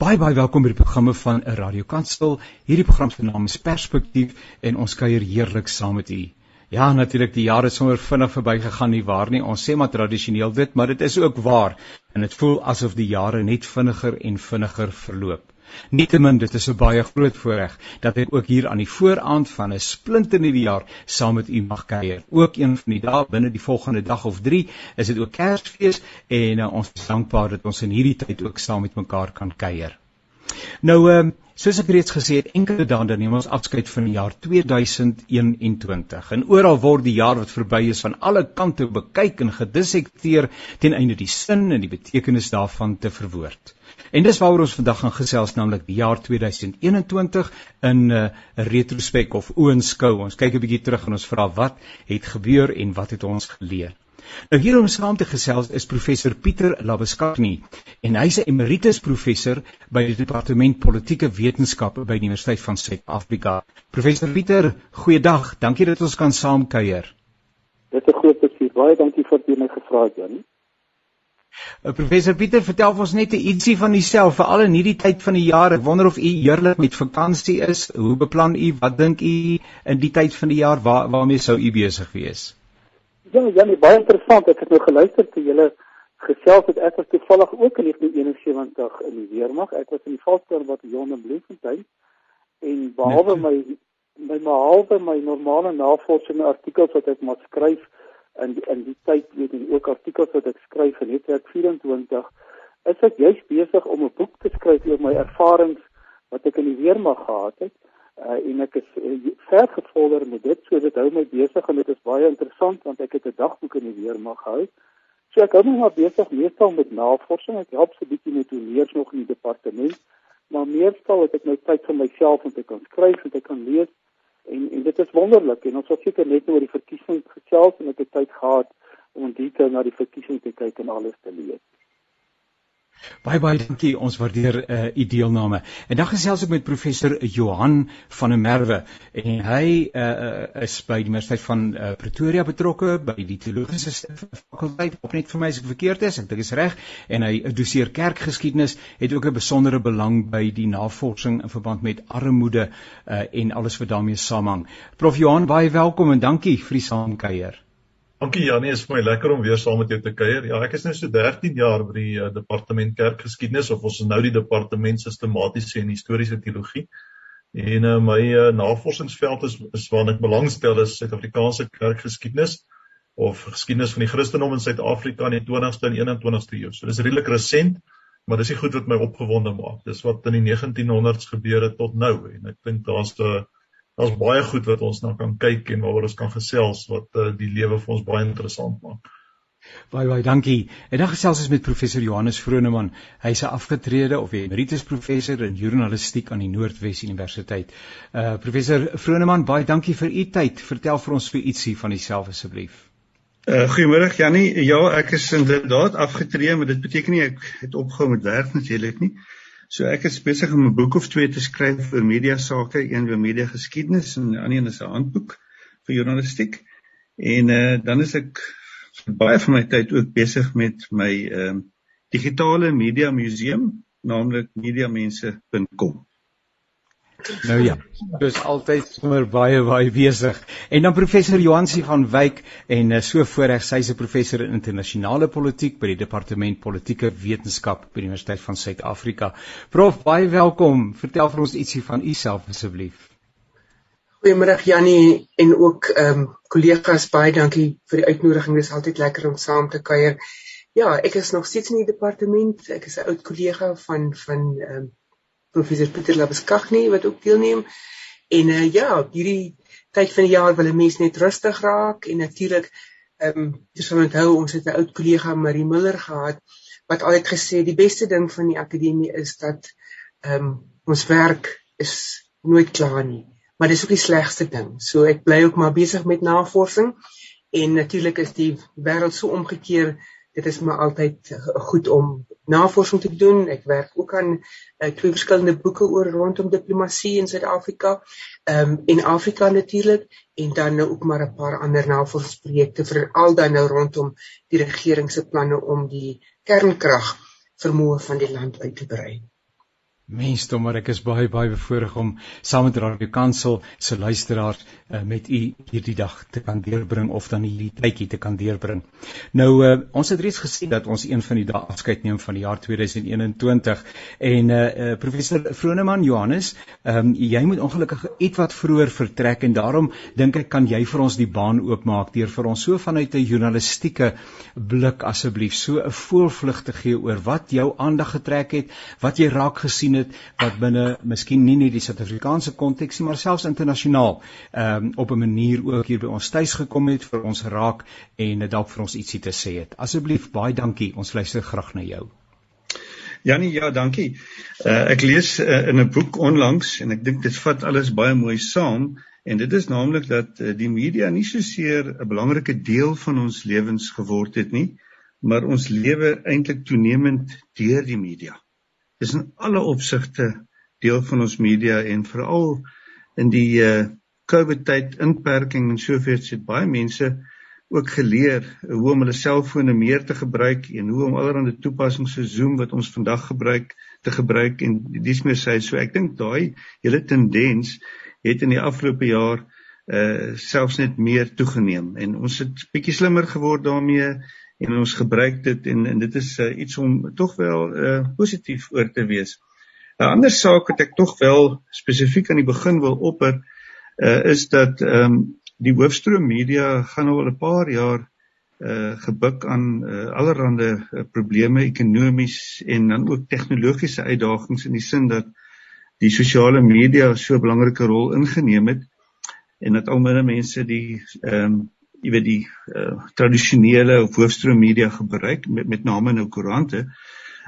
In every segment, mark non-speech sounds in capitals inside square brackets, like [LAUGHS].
Baie baie welkom by die programme van 'n Radio Kansel. Hierdie program se naam is Perspektief en ons kuier heerlik saam met u. Ja, natuurlik die jare sommer vinnig verbygegaan nie waar nie. Ons sê maar tradisioneel dit, maar dit is ook waar en dit voel asof die jare net vinniger en vinniger verloop. Nietemin dit is 'n baie groot voorreg dat ek ook hier aan die vooraand van 'n splinternuwe jaar saam met u mag kuier. Ook een van die dae binne die volgende dag of 3 is dit ook Kersfees en uh, ons is dankbaar dat ons in hierdie tyd ook saam met mekaar kan kuier. Nou ehm um, soos ek reeds gesê het, enkele dae dan neem ons afskeid van die jaar 2021 en oral word die jaar wat verby is van alle kante bekyk en gedissekteer ten einde die sin en die betekenis daarvan te verwoord. En dis waaroor ons vandag gaan gesels naamlik die jaar 2021 in 'n uh, retrospek of oënskou. Ons kyk 'n bietjie terug en ons vra wat het gebeur en wat het ons geleer. Nou hier om saam te gesels is professor Pieter Labeskagni en hy's 'n emeritus professor by die departement politieke wetenskappe by die Universiteit van Suid-Afrika. Professor Pieter, goeiedag. Dankie dat ons kan saam kuier. Dit is 'n groot plesier. Baie dankie vir die my gevra het, Jan. Uh, professor Pieter, vertel ons net ietsie van jouself, veral in hierdie tyd van die jaar. Ek wonder of u heerlik met vakansie is. Hoe beplan u? Wat dink u in die tyd van die jaar waar waarmee sou u besig wees? Ja, ja, nee, baie interessant. Ek het nou geluister te julle gesels het ek was toevallig ook in 1971 in die weermag. Ek was in die Valskerm bataljon in Bloemfontein en behalwe my my behalwe my normale navorsing artikels wat ek moet skryf in in die tyd weet en ook artikels wat ek skryf in Netwerk 24 is ek juist besig om 'n boek te skryf oor my ervarings wat ek in die weermag gehad het uh, en ek is uh, ver gevorder met dit so dit hou my besig en dit is baie interessant want ek het 'n dagboek in die weermag gehou. So ek hou my maar besig meestal met navorsing. Ek help so 'n bietjie met hoe leers nog in die departement, maar meestal het ek nou tyd vir myself om te kan skryf en te kan lees en en dit is wonderlik en ons het seker net oor die verkiesing gesels en ek het tyd gehad om detail na die verkiesing te kyk en alles te lees. Baie baie dankie. Ons waardeer uh, u deelname. En dan gesels ek met professor Johan van der Merwe en hy uh, is by die Universiteit van uh, Pretoria betrokke by die teologiese fakulteit. Op net vir my as ek verkeerd is, ek dink is reg en hy doseer kerkgeskiedenis, het ook 'n besondere belang by die navorsing in verband met armoede uh, en alles wat daarmee saamhang. Prof Johan, baie welkom en dankie vir die saamkuier. Dankie Janie, is vir my lekker om weer saam met jou te kuier. Ja, ek is nou so 13 jaar by die uh, departement kerkgeskiedenis of ons is nou die departement sistematiese en historiese teologie. En uh, my uh, navorsingsveld is is waarna ek belangstel is Suid-Afrikaanse kerkgeskiedenis of geskiedenis van die Christendom in Suid-Afrika in die 20ste en 21ste eeu. So dis redelik resent, maar dis nie goed wat my opgewonde maak. Dis wat in die 1900s gebeur het tot nou en ek dink daar's 'n uh, daar's baie goed wat ons nou kan kyk en waaroor ons kan gesels wat uh, die lewe vir ons baie interessant maak. Baie baie dankie. En dan gesels ons met professor Johannes Vroneman. Hy's 'n afgetrede of emeritus professor in journalistiek aan die Noordwes Universiteit. Uh professor Vroneman, baie dankie vir u tyd. Vertel vir ons vir ietsie van jouself asseblief. Uh goeiemôre Jannie. Ja, ek is inderdaad afgetree, maar dit beteken nie ek het opgehou met werk natuurlik nie. Uh So ek is besig om 'n boek of twee te skryf oor media sake, een oor media geskiedenis en 'n ander een is 'n handboek vir journalistiek. En uh dan is ek baie van my tyd ook besig met my ehm uh, digitale media museum, naamlik mediamense.com. Nou ja, dis altyd sommer baie baie besig. En dan professor Johansie van Wyk en uh, so voorreg sy's 'n professor in internasionale politiek by die departement politieke wetenskap by die Universiteit van Suid-Afrika. Prof, baie welkom. Vertel vir ons ietsie van u self asseblief. Goeiemôre Jannie en ook ehm um, kollegas baie dankie vir die uitnodiging. Dit is altyd lekker om saam te kuier. Ja, ek is nog steeds in die departement. Ek is 'n oud kollega van van ehm um, professor Pieter Labeskagni wat ook deelneem. En uh, ja, hierdie tyd van die jaar wil 'n mens net rustig raak en natuurlik ehm um, jy sal onthou ons het 'n oud kollega Marie Miller gehad wat altyd gesê die beste ding van die akademie is dat ehm um, ons werk is nooit klaar nie. Maar dis ook die slegste ding. So ek bly ook maar besig met navorsing en natuurlik is die wêreld so omgekeer dit is maar altyd goed om navorsing te doen. Ek werk ook aan uh, twee verskillende boeke oor rondom diplomatie in Suid-Afrika. Ehm um, en Afrika natuurlik en dan nou ook maar 'n paar ander navorsingsprojekte veral dan nou rondom die regering se planne om die kernkrag vermoë van die land uit te brei. Mensdom, maar ek is baie baie bevoorreg om saam met Radio Kansel se luisteraars uh, met u hierdie dag te kan deurbring of dan hierdie tydjie te kan deurbring. Nou uh, ons het reeds gesien dat ons een van die dae afskeid neem van die jaar 2021 en uh, uh, professor Vroneman Johannes, um, jy moet ongelukkig ietwat vroeër vertrek en daarom dink ek kan jy vir ons die baan oopmaak deur vir ons so vanuit 'n journalistieke blik asseblief so 'n voorvlug te gee oor wat jou aandag getrek het, wat jy raak gesien het wat binne miskien nie net die Suid-Afrikaanse konteks nie, maar selfs internasionaal ehm um, op 'n manier ook hier by ons tuis gekom het vir ons raak en dalk vir ons ietsie te sê het. Asseblief baie dankie. Ons luister graag na jou. Janie, ja, dankie. Uh, ek lees uh, in 'n boek onlangs en ek dink dit vat alles baie mooi saam en dit is naamlik dat uh, die media nie so seer 'n belangrike deel van ons lewens geword het nie, maar ons lewe eintlik toenemend deur die media is in alle opsigte deel van ons media en veral in die uh COVID tyd inperking en sovoorts het baie mense ook geleer hoe om hulle selfone meer te gebruik en hoe om allerlei toepassings so Zoom wat ons vandag gebruik te gebruik en dis meer sê so ek dink daai hele tendens het in die afgelope jaar uh selfs net meer toegeneem en ons het bietjie slimmer geword daarmee en ons gebruik dit en en dit is uh, iets om tog wel uh, positief oor te wees. 'n Ander saak wat ek tog wel spesifiek aan die begin wil opper uh, is dat ehm um, die hoofstroom media gaan nou al 'n paar jaar uh gebuk aan uh, allerlei uh, probleme ekonomies en dan ook tegnologiese uitdagings in die sin dat die sosiale media so 'n belangrike rol ingeneem het en dat al minder mense die ehm um, jy weet die uh, tradisionele of hoofstroom media gebruik met met name nou koerante.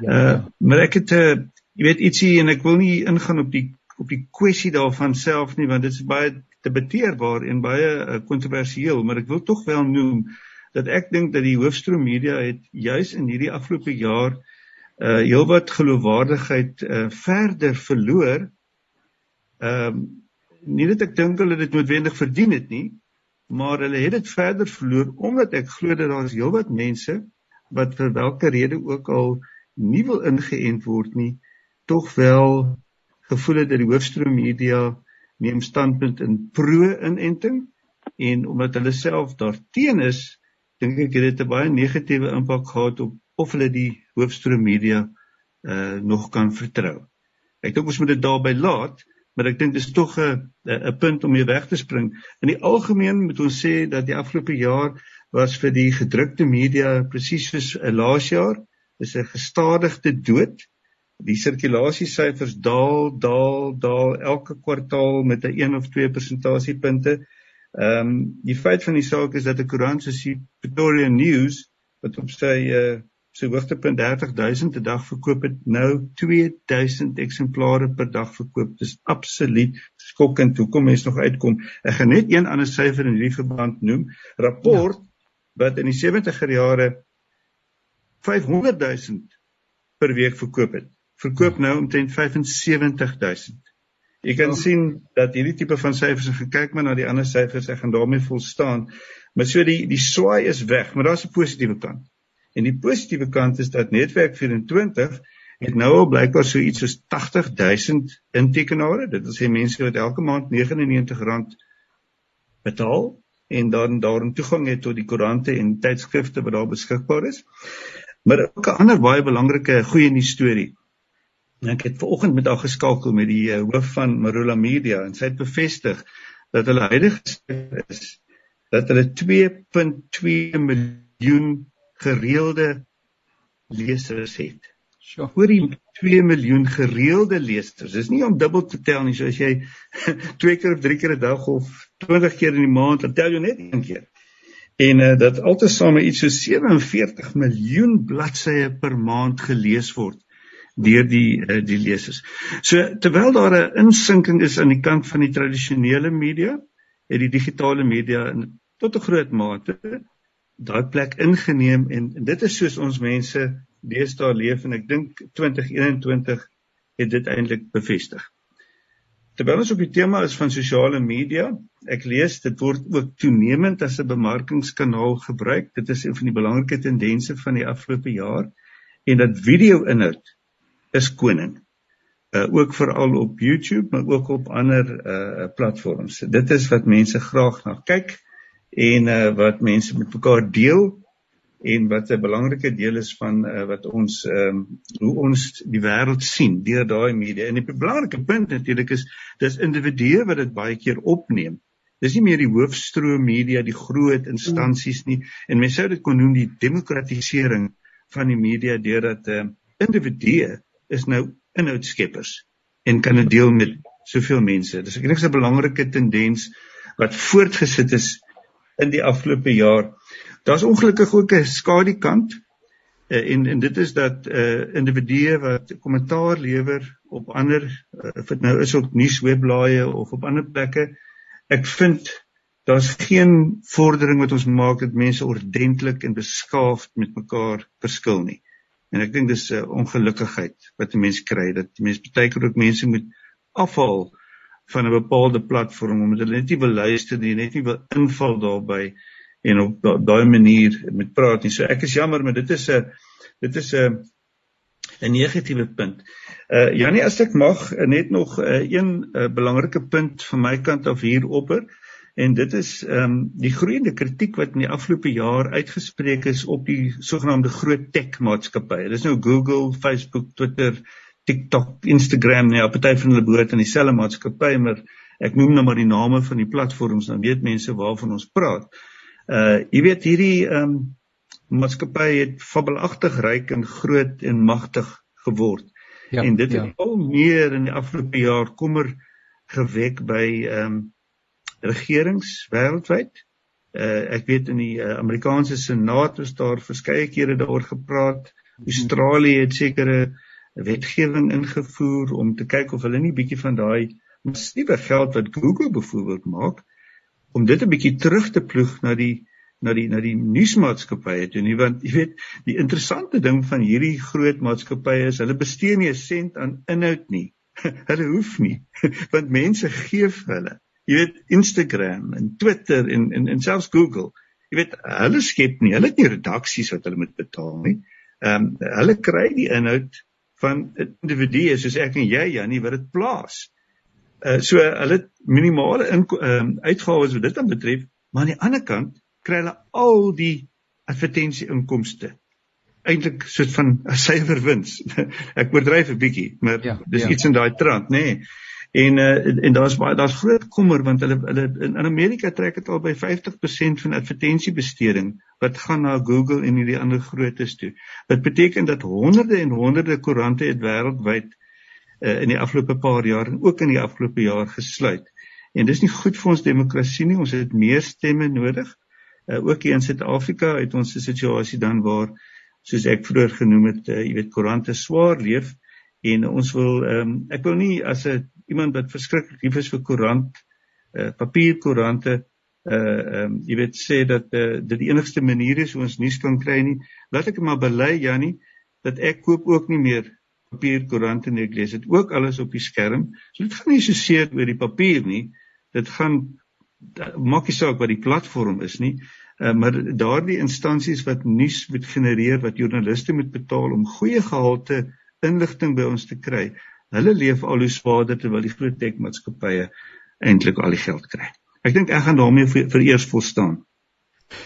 Ja, uh ja. maar ek het 'n uh, jy weet ietsie en ek wil nie ingaan op die op die kwessie daarvan self nie want dit is baie debatteerbaar en baie uh, kontroversieel, uh, maar ek wil tog wel noem dat ek dink dat die hoofstroom media het juis in hierdie afgelope jaar uh heelwat geloofwaardigheid uh verder verloor. Ehm um, nie dat ek dink hulle dit noodwendig verdien het nie, maar hulle het dit verder verloor omdat ek glo dat daar is heelwat mense wat vir watter rede ook al nie wil ingeënt word nie, tog wel gevoel het dat die hoofstroom media neem standpunt in pro-inenting en omdat hulle self daarteen is, dink ek het dit 'n baie negatiewe impak gehad op of hulle die hoofstroom media uh nog kan vertrou. Ek dink ons moet dit daarby laat maar ek dink dis tog 'n 'n punt om hier weg te spring. In die algemeen moet ons sê dat die afgelope jaar was vir die gedrukte media presies soos 'n laas jaar, is 'n gestadigde dood. Die sirkulasiesyfers daal, daal, daal elke kwartaal met 'n 1 of 2 persentasiepunte. Ehm um, die feit van die saak is dat 'n koerant soos die Pretoria News wat op sy uh, sy hoogtepunt 30000 'n dag verkoop het nou 2000 eksemplare per dag verkoop. Dis absoluut skokkend hoekom mense nog uitkom. Ek gaan net een ander syfer in hierdie verband noem. Rapport ja. wat in die 70er jare 500000 per week verkoop het, verkoop nou omtrent 75000. Jy kan ja. sien dat hierdie tipe van syfers en gekyk maar na die ander syfers, ek gaan daarmee volstaan. Maar so die die swaai is weg, maar daar's 'n positiewe kant. En die positiewe kant is dat Netwerk 24 het nou al blykbaar so iets soos 80000 intekenare. Dit wil sê mense wat elke maand R99 betaal en dan daarin toegang het tot die koerante en tydskrifte wat daar beskikbaar is. Maar ook 'n ander baie belangrike goeie nuus storie. Ek het vanoggend met haar geskakel met die uh, hoof van Marula Media en sy het bevestig dat hulle huidige is dat hulle 2.2 miljoen gereelde lesers het. Sjoe. Oor die 2 miljoen gereelde lesers. Dis nie om dubbel te tel nie, so as jy [LAUGHS] twee keer of drie keer 'n dag of 20 keer in die maand, dan tel jy net een keer. En uh, dat altesaame iets so 47 miljoen bladsye per maand gelees word deur die uh, die lesers. So terwyl daar 'n insinking is aan die kant van die tradisionele media, het die digitale media tot 'n groot mate daai plek ingeneem en, en dit is soos ons mense deesdae leef en ek dink 2021 het dit eintlik bevestig. Terwyl ons op die tema is van sosiale media, ek lees dit word ook toenemend as 'n bemarkingskanaal gebruik. Dit is een van die belangrike tendense van die afgelope jaar en dat video-inhoud is koning. uh ook veral op YouTube maar ook op ander uh platforms. Dit is wat mense graag na kyk en uh wat mense met mekaar deel en wat 'n belangrike deel is van uh, wat ons ehm um, hoe ons die wêreld sien deur daai media. En 'n belangrike punt natuurlik is dis individue wat dit baie keer opneem. Dis nie meer die hoofstroom media, die groot instansies nie en mense sou dit kon noem die demokratisering van die media deurdat 'n uh, individue is nou inhoudskeppers en kan dit deel met soveel mense. Dis ek dink 'n belangrike tendens wat voortgesit is in die afgelope jaar. Daar's ongelukkig ook 'n skadukant uh, en en dit is dat uh individue wat kommentaar lewer op ander uh, of dit nou is op nuuswebblaaie of op ander plekke ek vind daar's geen vordering wat ons maak dat mense ordentlik en beskaafd met mekaar verskil nie en ek dink dis 'n uh, ongelukkigheid wat 'n mens kry dat mense baie keer ook mense moet afhaal van 'n bepaalde platform omdat hulle net nie wil luister nie net nie wil inval daarbey en op daai manier met praat nie. So ek is jammer, maar dit is 'n dit is 'n 'n negatiewe punt. Uh Janie, as ek mag net nog uh, een uh, belangrike punt van my kant af hier opper en dit is ehm um, die groeiende kritiek wat in die afgelope jaar uitgespreek is op die sogenaamde groot tech maatskappye. Dis nou Google, Facebook, Twitter, TikTok, Instagram, nee, party van hulle behoort aan dieselfde maatskappy, maar ek noem nou maar die name van die platforms dan weet mense waarvan ons praat. Uh Uh jy weet hierdie ehm um, maatskappy het fabelagtig ryk en groot en magtig geword. Ja, en dit ja. het al meer in die afgelope jaar kommer gewek by ehm um, regerings wêreldwyd. Uh ek weet in die uh, Amerikaanse Senaat was daar verskeie kere daaroor gepraat. Australië het sekere wetgewing ingevoer om te kyk of hulle nie bietjie van daai massiewe geld wat Google byvoorbeeld maak om dit 'n bietjie terug te ploeg na die na die na die nuusmaatskappye toe nie want jy weet die interessante ding van hierdie groot maatskappye is hulle bestee nie 'n sent aan inhoud nie. [LAUGHS] Hulle hoef nie [LAUGHS] want mense gee vir hulle. Jy weet Instagram en Twitter en en en selfs Google jy weet hulle skep nie hulle het nie redaksies wat hulle moet betaal nie. Ehm um, hulle kry die inhoud van individue soos ek en jy Janie wat dit plaas Uh, so hulle minimale ehm um, uitgawes wat dit dan betref, maar aan die ander kant kry hulle al die advertensie inkomste. Eintlik soos van [LAUGHS] 'n suiwer wins. [LAUGHS] Ek oordryf 'n bietjie, maar ja, dis ja. iets in daai trant, nê. Nee. En uh, en daar's baie daar's groot kommer want hulle hulle in, in Amerika trek dit al by 50% van advertensiebesteding wat gaan na Google en hierdie ander grootes toe. Wat beteken dat honderde en honderde koerante het wêreldwyd uh, in die afgelope paar jaar en ook in die afgelope jaar gesluit. En dis nie goed vir ons demokrasie nie. Ons het meer stemme nodig. Uh, ook hier in Suid-Afrika het ons 'n situasie dan waar soos ek vroeër genoem het, uh, jy weet koerante swaar leef en ons wil ehm um, ek wil nie as 'n iemand wat verskriklik lief is vir koerant uh, papierkoerante uh ehm um, jy weet sê dat uh, dit die enigste manier is hoe ons nuus kan kry nie. Laat ek maar bely Jannie dat ek koop ook nie meer papierkoerante en ek lees dit ook alles op die skerm. So dit gaan nie so seer oor die papier nie. Dit gaan maak nie saak wat die platform is nie. Uh, maar daardie instansies wat nuus moet genereer wat joernaliste moet betaal om goeie gehalte inligting by ons te kry. Hulle leef al hoe swaarder terwyl die groot tekmaatskappye eintlik al die geld kry. Ek dink ek gaan daarmee vir, vir eers volstaan.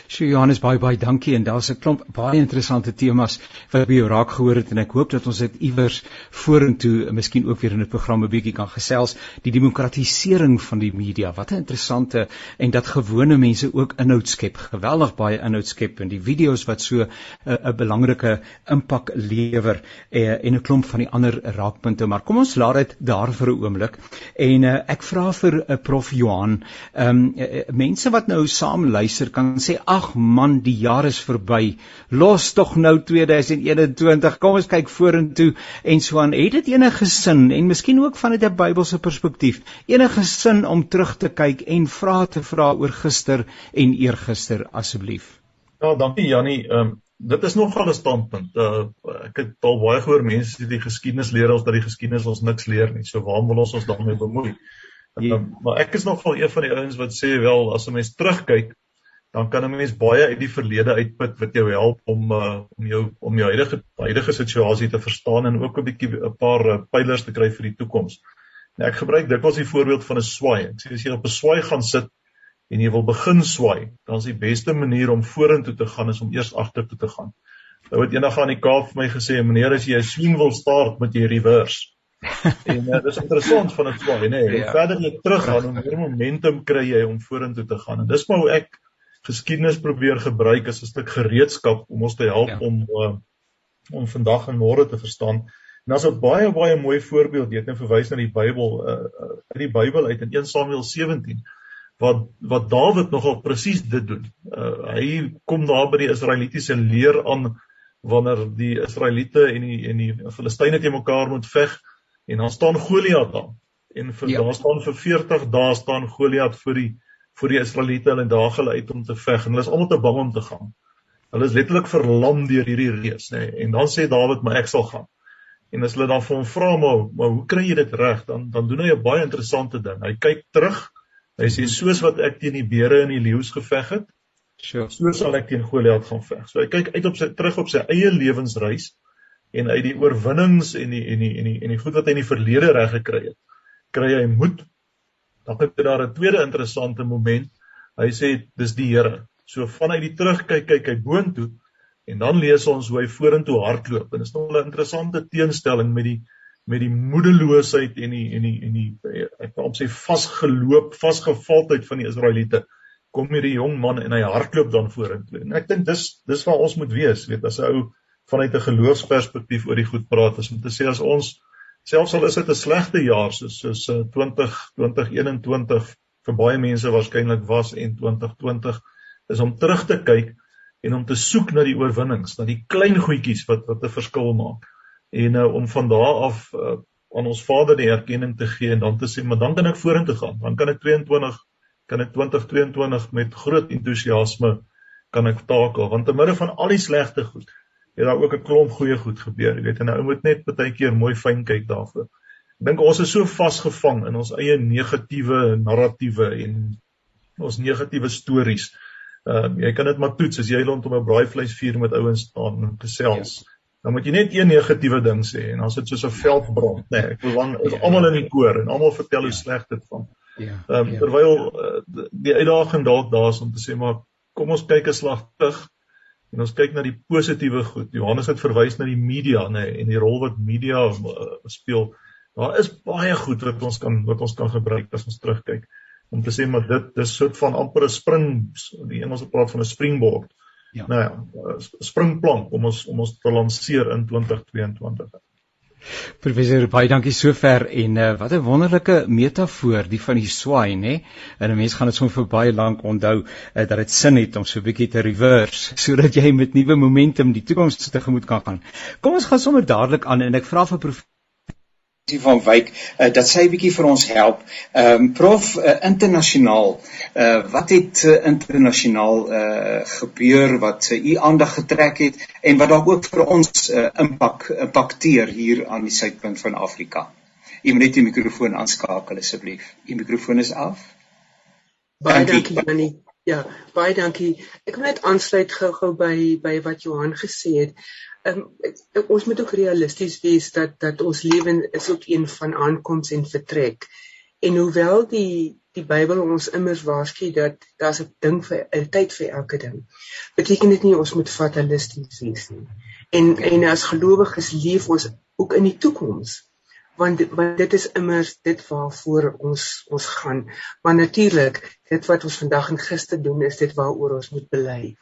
Sjoe Johannes baie baie dankie. En daar's 'n klomp baie interessante temas wat by jou raak gehoor het. En ek hoop dat ons dit iewers vorentoe miskien ook weer in 'n program 'n bietjie kan gesels. Die demokratisering van die media. Wat 'n interessante en dat gewone mense ook inhoud skep. Geweldig baie inhoud skep. En die video's wat so 'n uh, belangrike impak lewer uh, en 'n klomp van die ander raakpunte. Maar kom ons laat dit daar vir 'n oomblik. En uh, ek vra vir uh, prof Johan um, uh, mense wat nou saam luister kan sê ag man, die jaar is verby. Los tog nou 2021. Kom ons kyk vorentoe en so aan. Het dit enige sin en miskien ook vanuit 'n Bybelse perspektief, enige sin om terug te kyk en vra te vra oor gister en eergister asseblief? Ja, dankie Jannie. Ehm um, dit is nogal 'n standpunt. Uh, ek het al baie gehoor mense sê die geskiedenis leer ons dat die geskiedenis ons niks leer nie. So waarom wil ons ons daarmee bemoei? Um, maar ek is nogal een van die ouens wat sê wel as 'n mens terugkyk dan kan 'n mens baie uit die verlede uitput wat jou help om uh, om jou om jou huidige huidige situasie te verstaan en ook 'n bietjie 'n paar uh, pylers te kry vir die toekoms. Nou ek gebruik dikwels die voorbeeld van 'n swaai. Ek sê as jy op 'n swaai gaan sit en jy wil begin swaai, dan is die beste manier om vorentoe te gaan is om eers agtertoe te gaan. Nou het eendag aan die Kaap vir my gesê, meneer as jy 'n swing wil start, moet jy reverse. [LAUGHS] en uh, dis interessant van 'n swaai, nê. Nee, hoe ja. verder jy teruggaan, hoe meer momentum kry jy om vorentoe te gaan. En dis maar hoe ek geskiedenis probeer gebruik as 'n stuk gereedskap om ons te help ja. om uh, om vandag en môre te verstaan. En daar's 'n baie baie mooi voorbeeld, jy het nou verwys na die Bybel, uh, uh, uit die Bybel uit in 1 Samuel 17 wat wat Dawid nogal presies dit doen. Uh, hy kom daar by die Israelitiese leer aan wanneer die Israeliete en die en die Filistyne te mekaar moet veg en dan staan Goliat daar. En vir ja. daar staan vir 40 dae staan Goliat voor die vir die Israeliete hulle daag hulle uit om te veg en hulle is almal te bang om te gaan. Hulle is letterlik verlam deur hierdie reus, nê. Nee. En dan sê Dawid, "Maar ek sal gaan." En as hulle dan vir hom vra, "Maar, maar hoe kry jy dit reg?" Dan dan doen hy 'n baie interessante ding. Hy kyk terug. Hy sê, "Soos wat ek teen die beere en die leeu's geveg het, so so sal ek teen Goliat gaan veg." So hy kyk uit op sy terug op sy eie lewensreis en uit die oorwinnings en die en die en die en die goed wat hy in die verlede reg gekry het, kry hy moed Dan het daar 'n tweede interessante moment. Hy sê dis die Here. So vanuit die terugkyk kyk hy boontoe en dan lees ons hoe hy vorentoe hardloop. En dit is nog 'n interessante teenstelling met die met die moedeloosheid en die en die en die ek wil sê vasgeloop, vasgevaldheid van die Israeliete. Kom hierdie jong man en hy hardloop dan vorentoe. En ek dink dis dis waar ons moet wees, weet as 'n ou vanuit 'n geloofsperspektief oor die goed praat, is om te sê as ons selfs al is dit 'n slegte jaar soos soos 20 uh, 2021 vir baie mense waarskynlik was en 2020 is om terug te kyk en om te soek na die oorwinnings, na die klein goedjies wat wat 'n verskil maak. En uh, om van daar af uh, aan ons Vader die erkenning te gee en dan te sê, maar dan kan ek vorentoe gaan. Dan kan ek 22 kan ek 2022 met groot entoesiasme kan ek takel want te midde van al die slegte goed het daar ook 'n klomp goeie goed gebeur, jy weet, en nou moet net baie keer mooi fyn kyk daarvoor. Ek dink ons is so vasgevang in ons eie negatiewe narratiewe en ons negatiewe stories. Ehm uh, jy kan dit maar toets as jy rondom 'n braaivleisvuur met ouens staan en gesels. Ja. Dan moet jy net een negatiewe ding sê en dan sit soos 'n veldbrand, nê. Nee, ek wil dan is ja. almal in die koor en almal vertel hoe ja. sleg dit van. Ja. Ehm um, ja. terwyl uh, die uitdaging dalk daar is om te sê maar kom ons kyk 'n slag terug En ons kyk na die positiewe goed. Johannes het verwys na die media, nê, nee, en die rol wat media uh, speel. Daar is baie goed wat ons kan wat ons kan gebruik as ons terugkyk om te sê maar dit dis soort van amper 'n spring, die Engels praat van 'n springboard. Ja. Nou ja, springplank om ons om ons te lanseer in 2022. Professor baie dankie sover en uh, wat 'n wonderlike metafoor die van die swaai nê. En 'n mens gaan dit sommer vir baie lank onthou uh, dat dit sin het om so 'n bietjie te reverse [LAUGHS] sodat jy met nuwe momentum die toekoms tegemoet kan gaan. Kom ons gaan sommer dadelik aan en ek vra vir professor die van Wyk uh, dat sy bietjie vir ons help. Ehm um, prof uh, internasionaal uh, wat het uh, internasionaal uh, gebeur wat uh, u aandag getrek het en wat dalk ook vir ons uh, impak impakteer hier aan die suidpunt van Afrika. U moet net die mikrofoon aanskakel asseblief. U mikrofoon is af. Baie dankie Janie. Ja, baie dankie. Ek wil net aansluit gou-gou by by wat Johan gesê het um, ons moet ook realisties wees dat dat ons lewe is ook een van aankoms en vertrek. En hoewel die die Bybel ons immers waarsku dat daar's 'n ding vir 'n tyd vir elke ding, beteken dit nie ons moet fatalisties wees nie. En en as gelowiges leef ons ook in die toekoms want want dit is immers dit waarvoor ons ons gaan. Maar natuurlik, dit wat ons vandag en gister doen is dit waaroor ons moet bely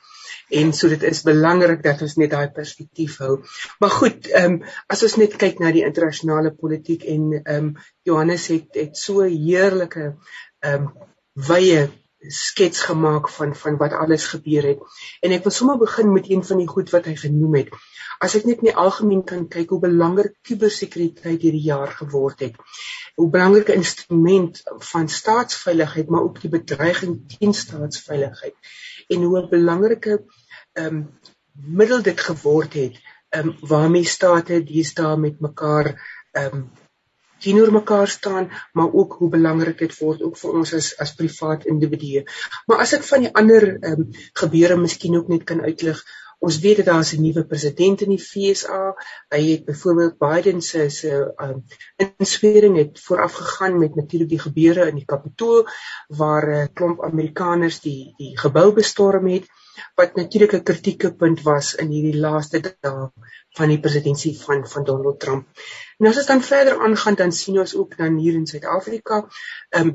en so dit is belangrik dat ons net daai perspektief hou. Maar goed, ehm um, as ons net kyk na die internasionale politiek en ehm um, Johannes het het so heerlike ehm um, wye skets gemaak van van wat alles gebeur het. En ek wil sommer begin met een van die goed wat hy genoem het. As ek net in die algemeen kan kyk hoe belangrik kubersekuriteit hierdie jaar geword het. Hoe belangrike instrument van staatsveiligheid, maar ook die bedreiging teen staatsveiligheid en hoe 'n belangrike ehm um, middel dit geword het ehm um, waarmee state deesdae met mekaar ehm um, teenoor mekaar staan, maar ook hoe belangrik dit word ook vir ons as as privaat individue. Maar as ek van die ander ehm um, gebeure miskien ook net kan uitlig, ons weet dat daar 'n nuwe president in die FSA. Hy het byvoorbeeld Biden se se um, inswering het vooraf gegaan met natuurlik die gebeure in die Kapitool waar 'n uh, klomp Amerikaners die die gebou bestorm het wat natuurlik 'n kritieke punt was in hierdie laaste dae van die presidentskap van van Donald Trump. En as ons dan verder aangaan dan sien ons ook dan hier in Suid-Afrika, ehm um,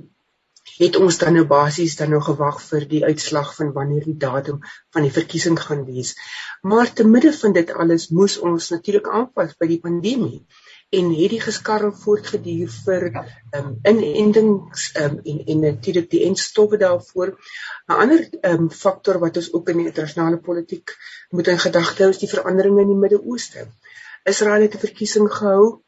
het ons dan nou basies dan nou gewag vir die uitslag van wanneer die datum van die verkiesing gaan wees. Maar te midde van dit alles moes ons natuurlik aanpas by die pandemie en het die geskarrel voortgeduur vir um, inendings um, en en natuurlik die enstowwe daarvoor. 'n Ander um, faktor wat ons ook in die internasionale politiek moet in gedagte hou is die veranderinge in die Midde-Ooste. Israel het 'n verkiesing gehou.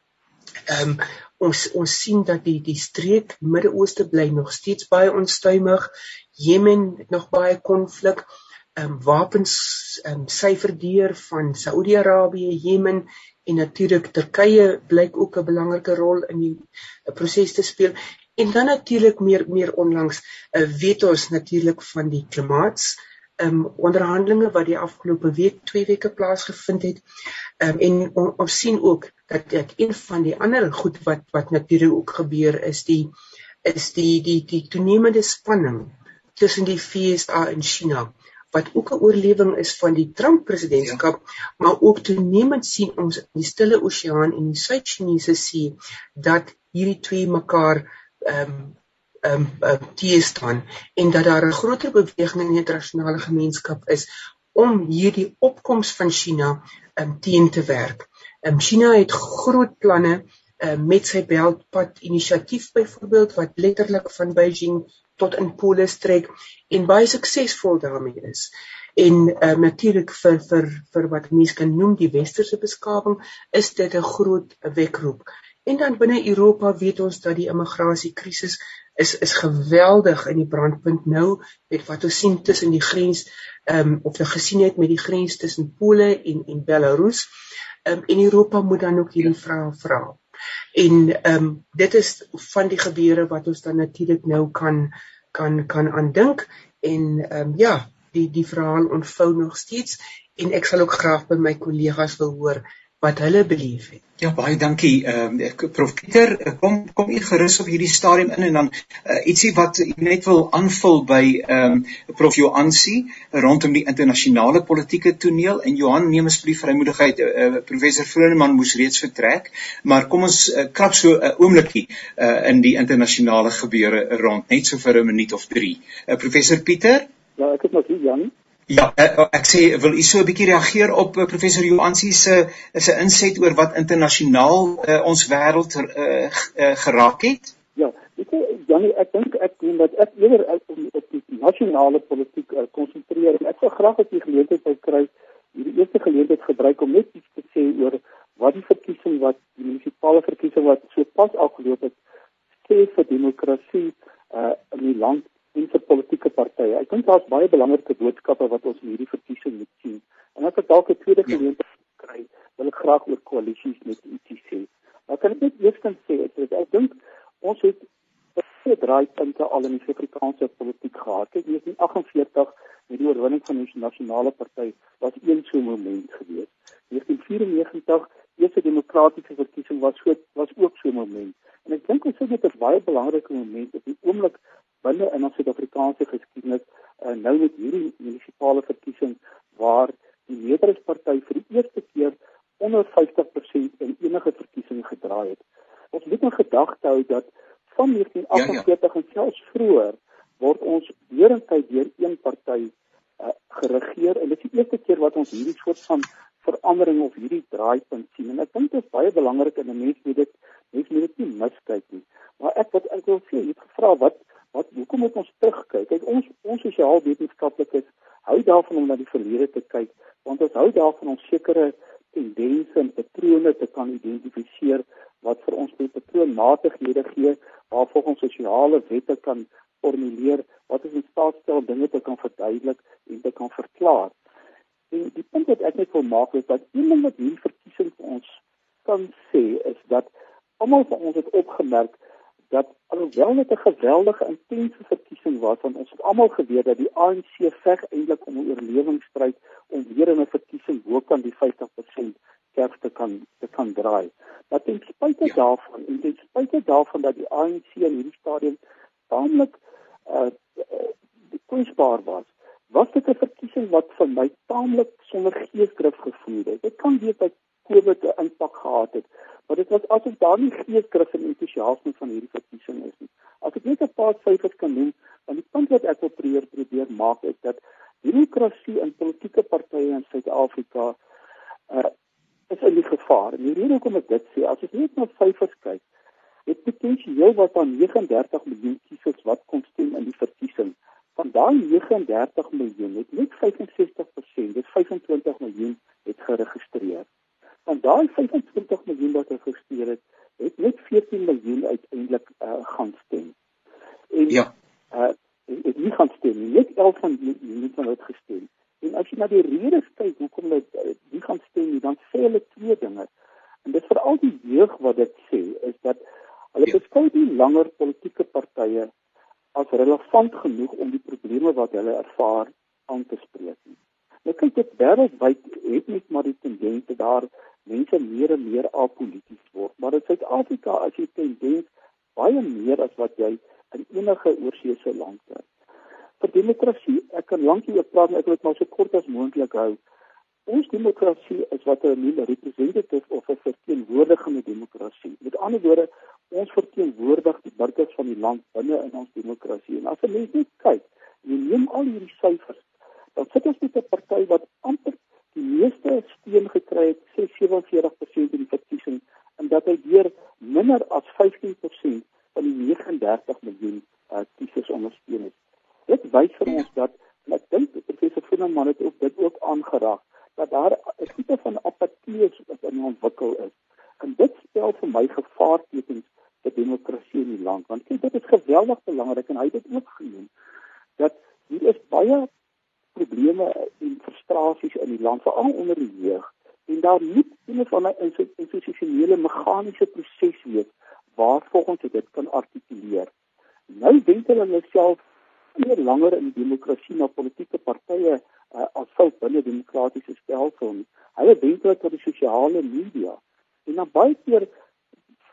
Um, ons ons sien dat die die streek Midde-Ooste bly nog steeds baie onstuimig. Jemen het nog baie konflik. Ehm um, wapens ehm um, syfer deur van Saudi-Arabië, Jemen en natuurlik Turkye blyk ook 'n belangrike rol in die proses te speel. En dan natuurlik meer meer onlangs uh, weet ons natuurlik van die klimaats um, onderhandelinge wat die afgelope week 2 weke plaasgevind het. Um, en ons on, sien ook dat dit een van die ander goed wat wat natuurlik ook gebeur is die is die die die toenemende spanning tussen die FSA en China wat ook 'n oorlewing is van die Trump presidentskap, ja. maar ook toenemend sien ons in die Stille Oseaan en die Suid-Chinese See dat hierdie twee mekaar ehm um, ehm um, teë staan en dat daar 'n groter beweging in die internasionale gemeenskap is om hierdie opkoms van China ehm um, teen te werk. Ehm um, China het groot planne uh, met sy Beltpad inisiatief byvoorbeeld wat letterlik van Beijing tot in pole strek en baie suksesvol daarmee is. En uh, natuurlik vir vir vir wat mense kan noem die westerse beskawing is dit 'n groot wekroep. En dan binne Europa weet ons dat die immigrasiekrisis is is geweldig in die brandpunt nou met wat ons sien tussen die grens ehm um, of die gesien het met die grens tussen Pole en en Belarus. Ehm um, en Europa moet dan ook hierdie vrae vra. En ehm um, dit is van die gebeure wat ons dan natuurlik nou kan kan kan aandink. En ehm um, ja, die die verhaal ontvou nog steeds. En ek sal ook graag by my kollegas wil hoor wat hulle beleef het. Ja baie dankie. Ehm uh, Prof Pieter, kom kom u gerus op hierdie stadium in en dan uh, ietsie wat u net wil aanvul by ehm um, Prof Joansi rondom die internasionale politieke toneel en Johan neem asseblief vrymoedigheid. Uh, professor Vroneman moes reeds vertrek, maar kom ons uh, krap so 'n uh, oombliekie uh, in die internasionale gebeure rond net so vir 'n minuut of 3. Uh, professor Pieter? Ja, ek het nog hier Jan. Ja, uh, ek sê wil u so 'n bietjie reageer op uh, professor Joansi se is 'n inset oor wat internasionaal uh, ons wêreld uh, uh, geraak het? Ja, ek Janie, ek dink ek doen dat ek eerder op, op die nasionale politiek konsentreer uh, en ek sou graag op die geleentheid wou kry hierdie eerste geleentheid gebruik om net iets te sê oor wat die verkiesing wat die munisipale verkiesing wat so pas afgeloop het sê vir demokrasie uh, in die land partye. Ek dink daar's baie belangrike boodskappe wat ons in hierdie verkiesing moet sien. En as ek dalk 'n tweede ja. geleentheid kry, wil ek graag oor koalisies met ietsie sê. Maar kan ek net eerstens sê ek, ek dink ons het baie draaipunte al in die Suid-Afrikaanse politiek gehad. Kyk, in 1948 met die oorwinning van die nasionale party was een so 'n moment gewees. 1994 eerste demokratiese verkiesing was so was ook so 'n moment. En ek dink ons sit met 'n baie belangrike moment op die oomblik binne in ons Suid-Afrikaanse geskiedenis uh, nou met hierdie munisipale verkiesing waar die meerderheidsparty vir die eerste keer onder 50% in enige verkiesing gedraai het. Ons moet in gedagte hou dat van 1948 ja, ja. en selfs vroeër word ons deurentyd deur een party uh, geregeer en dit is die eerste keer wat ons hierdie soort van verandering of hierdie draaipunt sien en ek dink dit is baie belangrik en mense moet dit mense moet dit nie miskyk nie. Maar ek wat ek wil sê, jy het gevra wat hoekom moet ons terugkyk? Kyk, ons ons sosiaal wetenskaplikes hou daarvan om na die verlede te kyk, want ons hou daarvan om sekere tendense en patrone te kan identifiseer wat vir ons die patroonmatighede gee waarvoor ons sosiale wette kan formuleer wat ons in staat stel dinge te kan verduidelik en te kan verklaar. En die punt wat ek net wil maak is dat een ding wat hierdie verkiesing vir ons kan sê is dat almal van ons het opgemerk dat alhoewel dit 'n geweldige intense verkiesing was, want ons het almal geweet dat die ANC veg eintlik om 'n oorlewingsstryd om weer in 'n verkiesing bo kan die 50% kerf te kan te kan draai. Maar ten spyte ja. daarvan en ten spyte daarvan dat die ANC in hierdie stadium taamlik uh, uh kwesbaar was, was dit 'n verkiesing wat vir my taamlik sonder geesdrif gevoel het. Dit kan wees dat COVID 'n impak gehad het, maar dit was asof daar nie geesdrif en entoesiasme van hierdie verkiesing is nie. As ek net 'n paar syfers kan noem, dan die punt wat ek wil probeer probeer maak is dat demokrasie in politieke partye in Suid-Afrika uh is in die gevaar. En die rede hoekom ek dit sê, as jy net na syfers kyk, het potensieel wat aan 39 miljoen kiesers wat kon stem in die verkiesing. Van daai 39 miljoen het net 65%, dis 25 miljoen het geregistreer. Van daai 25 miljoen wat geregistreer het, het net 14 miljoen uiteindelik uh, gaan stem. En ja. Uh het nie gaan stem nie. Net 11 van die van hulle gestem. En as jy na die redes kyk hoekom hulle uh, nie gaan stem nie, dan sê hulle twee dinge. En dit veral die jeug wat dit sê is dat hulle ja. beskou die langer politieke partye as relevant genoeg om die probleme wat hulle ervaar aan te spreek. Nou kyk dit wêreldwyd het net maar die tendens dat daar mense meer en meer apolities word, maar in Suid-Afrika as jy tendens baie meer as wat jy in enige oorseese land het vir demokrasie, ek kan lank hier praat, ek wil dit maar so kort as moontlik hou. Ons demokrasie is wat 'n nuwe representative of 'n verteenwoordigende demokrasie. Met ander woorde, ons verteenwoordig die burgers van die land binne in ons demokrasie. En as mens net kyk, jy neem al hierdie syfers, dan sit ons met 'n party wat amper die meeste steun gekry het, 47% in die verkiesing, en dat hy deur minder as 15% van die 39 miljoen uh, kiesers ondersteun het. Dit wys vir ons dat ek dink professor Funeman het ook dit ook aangeraak dat daar 'n tipe van apatie is wat in ontwikkel is. En dit stel vir my gevaartekens vir demokrasie in die land want kyk dit is geweldig belangrik en hy het dit ook genoem dat hier is baie probleme en frustrasies in die land veral onder die jeug en daar moet een van my institusionele meganiese proses wees waar volgens dit kan artikuleer. Nou dink hulle self meer langer in demokrasie na politieke partye uh, as sou binne demokratiese stelsel. Hulle dink dat die sosiale media en dan baie keer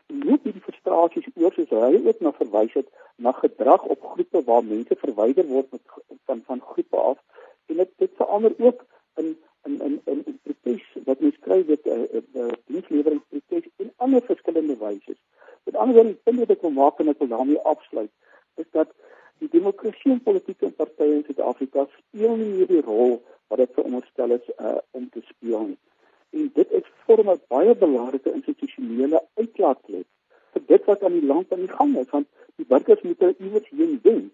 loop die frustrasies oor soos hy ook na verwys het na gedrag op groepe waar mense verwyder word met van van groepe af en dit dit verander ook in in in in, in protes wat mens kry dit 'n uh, uh, diensleweringprotes en ander verskillende wyse. Met ander woorde, ek dink dit ek wil maak en ek wil daarmee afsluit is dat die demokrasie en politieke partye in Suid-Afrika speel nie hierdie rol wat dit veronderstel is uh, om te speel nie. En dit is vorm 'n baie belangrike institusionele uitlaatklep vir dit wat aan die land aan die gang is, want die burgers moet hulle iewers heen wen.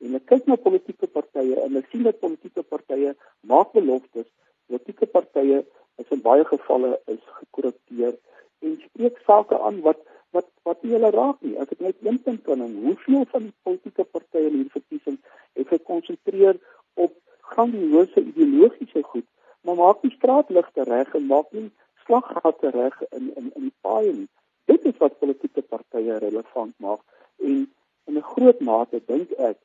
En hulle kyk na politieke partye en hulle sien dat politieke maak beloftes, politieke partye is in baie gevalle is gekorrupteer en spreek sake aan wat wat wat nie hulle raak nie. As ek net een punt kan noem, hoeveel van die politieke partye in hierdie verkiesing het gekonsentreer op grandioose ideologiese goed, maar maak nie straatligte reg en maak nie slaggate reg in in in die paaie nie. Dit is wat politieke partye relevant maak en in 'n groot mate dink ek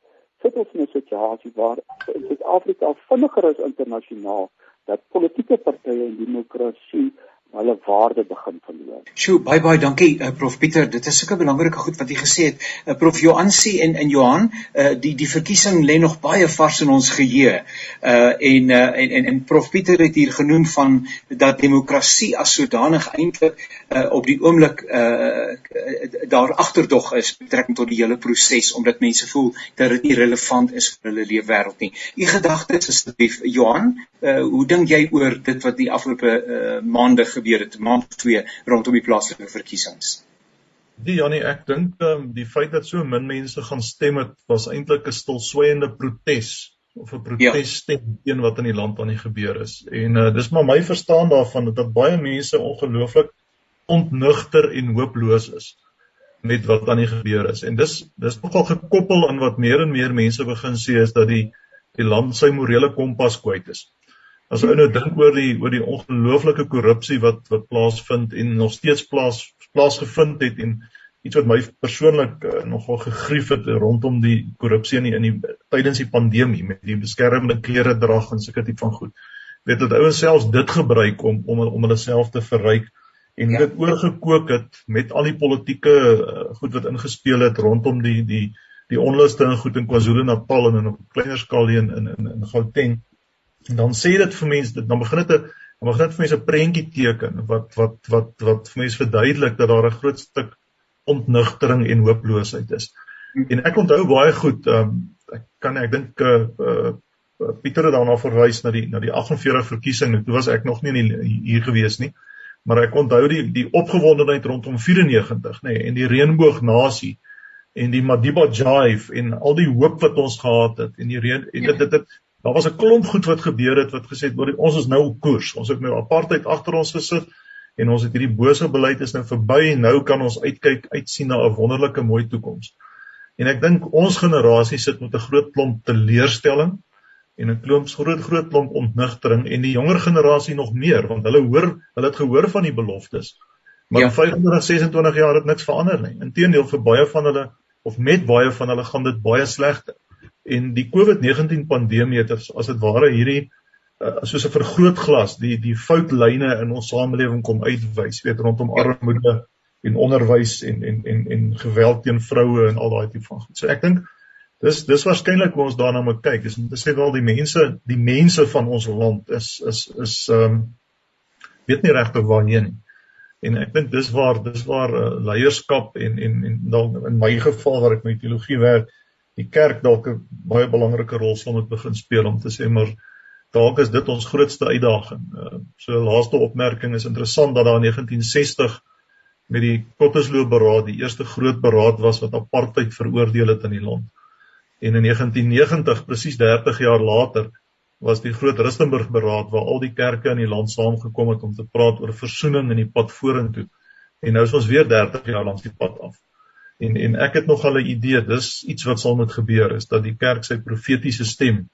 sit ons in 'n situasie waar in Suid-Afrika vinniger as internasionaal dat politieke partye en demokrasie hulle waarde begin verloor. Sjoe, baie baie dankie uh, Prof Pieter. Dit is sulke belangrike goed wat jy gesê het. Uh, Prof Johan sê en en Johan, uh, die die verkiesing lê nog baie vars in ons geheue. Uh en, uh, en en en Prof Pieter het hier genoem van dat demokrasie as sodanig eintlik uh op die oomblik uh daar agterdog is betrekking tot die hele proses omdat mense voel dat dit nie relevant is vir hulle leefwêreld nie. U gedagtes asseblief Johan, uh hoe dink jy oor dit wat die afgelope uh maande gebeur het, maand 2 rondom die plaaslike verkiesings. Die Jannie, ek dink um, die feit dat so min mense gaan stem het was eintlik 'n stilswygende protes of 'n protesstem ja. teen wat in die land aan die gebeur is. En uh, dis maar my verstaan daarvan dat baie mense ongelooflik ontnugter en hooploos is met wat aan die gebeur is. En dis dis nogal gekoppel aan wat meer en meer mense begin sê is dat die die land sy morele kompas kwyt is as jy nou dink oor die oor die ongelooflike korrupsie wat wat plaasvind en nog steeds plaas plaasgevind het en iets wat my persoonlik uh, nogal gegrief het rondom die korrupsie in die, in die tydens die pandemie met die beskermende klere drag en sulke tipe van goed. Weet dat ouens selfs dit gebruik om om om hulle self te verryk en ja. dit oorgekook het met al die politieke uh, goed wat ingespeel het rondom die die die onluste en goed in KwaZulu-Natal en in 'n kleiner skaal in in in, in Gauteng. En dan sê dit vir mense dit dan begin dit 'n dan begin dit vir mense 'n prentjie teken wat wat wat wat vir mense verduidelik dat daar 'n groot stuk ontnugtering en hooploosheid is. En ek onthou baie goed, ehm um, ek kan ek dink uh, uh Pieter het daarna verwys na die na die 48 verkiesing toe was ek nog nie in die, hier gewees nie. Maar ek onthou die die opgewondenheid rondom 94 nê nee, en die reënboognasie en die Madiba Jive en al die hoop wat ons gehad het en die reën en dit dit, dit daar was 'n klomp goed wat gebeur het wat gesê het ons is nou op koers. Ons het nou apartheid agter ons gesit en ons het hierdie bose beleid is nou verby en nou kan ons uitkyk uitsien na 'n wonderlike mooi toekoms. En ek dink ons generasie sit met 'n groot klomp teleurstelling en 'n klomp groot groot klomp ontnigtering en die jonger generasie nog meer want hulle hoor hulle het gehoor van die beloftes. Maar ja. in 25 26 jaar het niks verander nie. Inteendeel vir baie van hulle of met baie van hulle gaan dit baie slegter. En die COVID-19 pandemie het as dit ware hierdie uh, soos 'n vergrootglas die die foutlyne in ons samelewing kom uitwys, weet rondom armoede en onderwys en en en en geweld teen vroue en al daai tipe van goed. So ek dink dis dis waarskynlik hoe ons daarna moet kyk. Is om te sê wel die mense, die mense van ons land is is is ehm um, weet nie regtig waarheen nie. En ek dink dis waar dis waar uh, leierskap en en en dalk in my geval waar ek met teologie werk, die kerk dalk 'n baie belangrike rol sal moet begin speel om te sê maar dalk is dit ons grootste uitdaging. Uh, so laaste opmerking is interessant dat daar in 1960 met die Kottesloo beraad die eerste groot beraad was wat apartheid veroordeel het in die land. En in 1990 presies 30 jaar later was die groot Rustenburg beraad waar al die kerke in die land saamgekom het om te praat oor versoening in die pad vorentoe. En nou is ons weer 30 jaar langs die pad af. En en ek het nog al 'n idee, dis iets wat sal moet gebeur is dat die kerk sy profetiese stem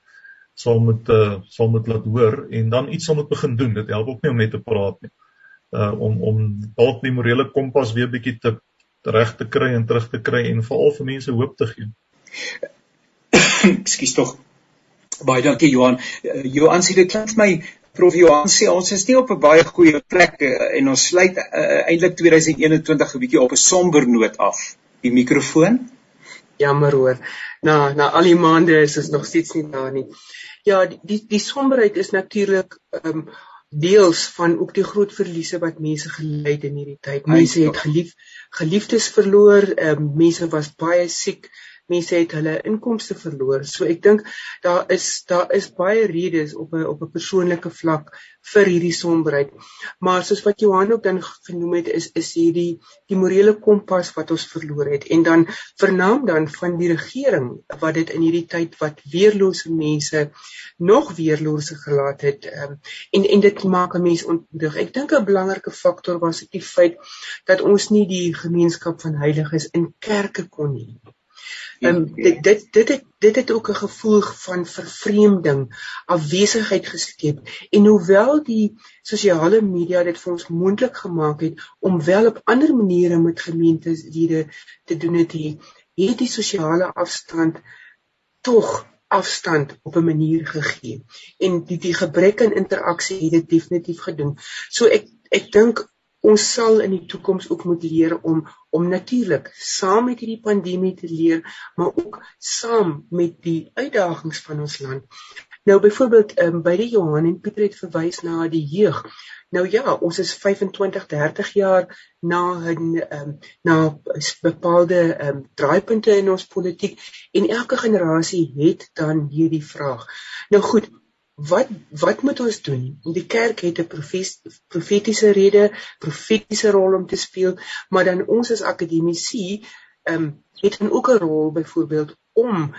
sal moet uh, sal moet laat hoor en dan iets sal moet begin doen. Dit help ook nie om net te praat nie. Uh om om dalk die morele kompas weer bietjie te reg te kry en terug te kry en veral vir mense hoop te gee. [COUGHS] Ekskuus tog. Baie dankie Johan. Uh, Johan sê dit klink my Prof Johan sê ons is nie op 'n baie goeie plek en ons sluit uh, eintlik 2021 'n bietjie op 'n somber noot af. Die mikrofoon. Jammer hoor. Na na al die maande is ons nog steeds nie daar nie. Ja, die die, die somberheid is natuurlik ehm um, deels van ook die groot verliese wat mense gely het in hierdie tyd. Mense het gelief geliefdes verloor, ehm um, mense was baie siek, mense het hulle inkomste verloor. So ek dink daar is daar is baie redes op 'n op 'n persoonlike vlak vir hierdie somberheid. Maar soos wat Johan ook dan genoem het, is is hierdie die morele kompas wat ons verloor het en dan vernaam dan van die regering wat dit in hierdie tyd wat weerlose mense nog weerlose gelaat het um, en en dit maak 'n mens ontmoedig. Ek dink 'n belangrike faktor was die feit dat ons nie die gemeenskap van heiliges in kerke kon hê nie. Ehm um, dit dit dit het dit het ook 'n gevoel van vervreemding, afwesigheid geskep en hoewel die sosiale media dit vir ons moontlik gemaak het om wel op ander maniere met gemeentelede te doen het, het die sosiale afstand tog afstand op 'n manier gegee. En die die gebrek aan interaksie het dit definitief gedoen. So ek ek dink ons sal in die toekoms ook moet leer om om natuurlik saam met hierdie pandemie te leer, maar ook saam met die uitdagings van ons land. Nou byvoorbeeld um, by die Johan en Pieter het verwys na die jeug. Nou ja, ons is 25, 30 jaar na 'n um, na bepaalde um, draaipunte in ons politiek en elke generasie het dan hierdie vraag. Nou goed, wat wat moet ons doen? Die kerk het 'n profetiese rede, profetiese rol om te speel, maar dan ons as akademici ehm um, het dan ook 'n rol byvoorbeeld om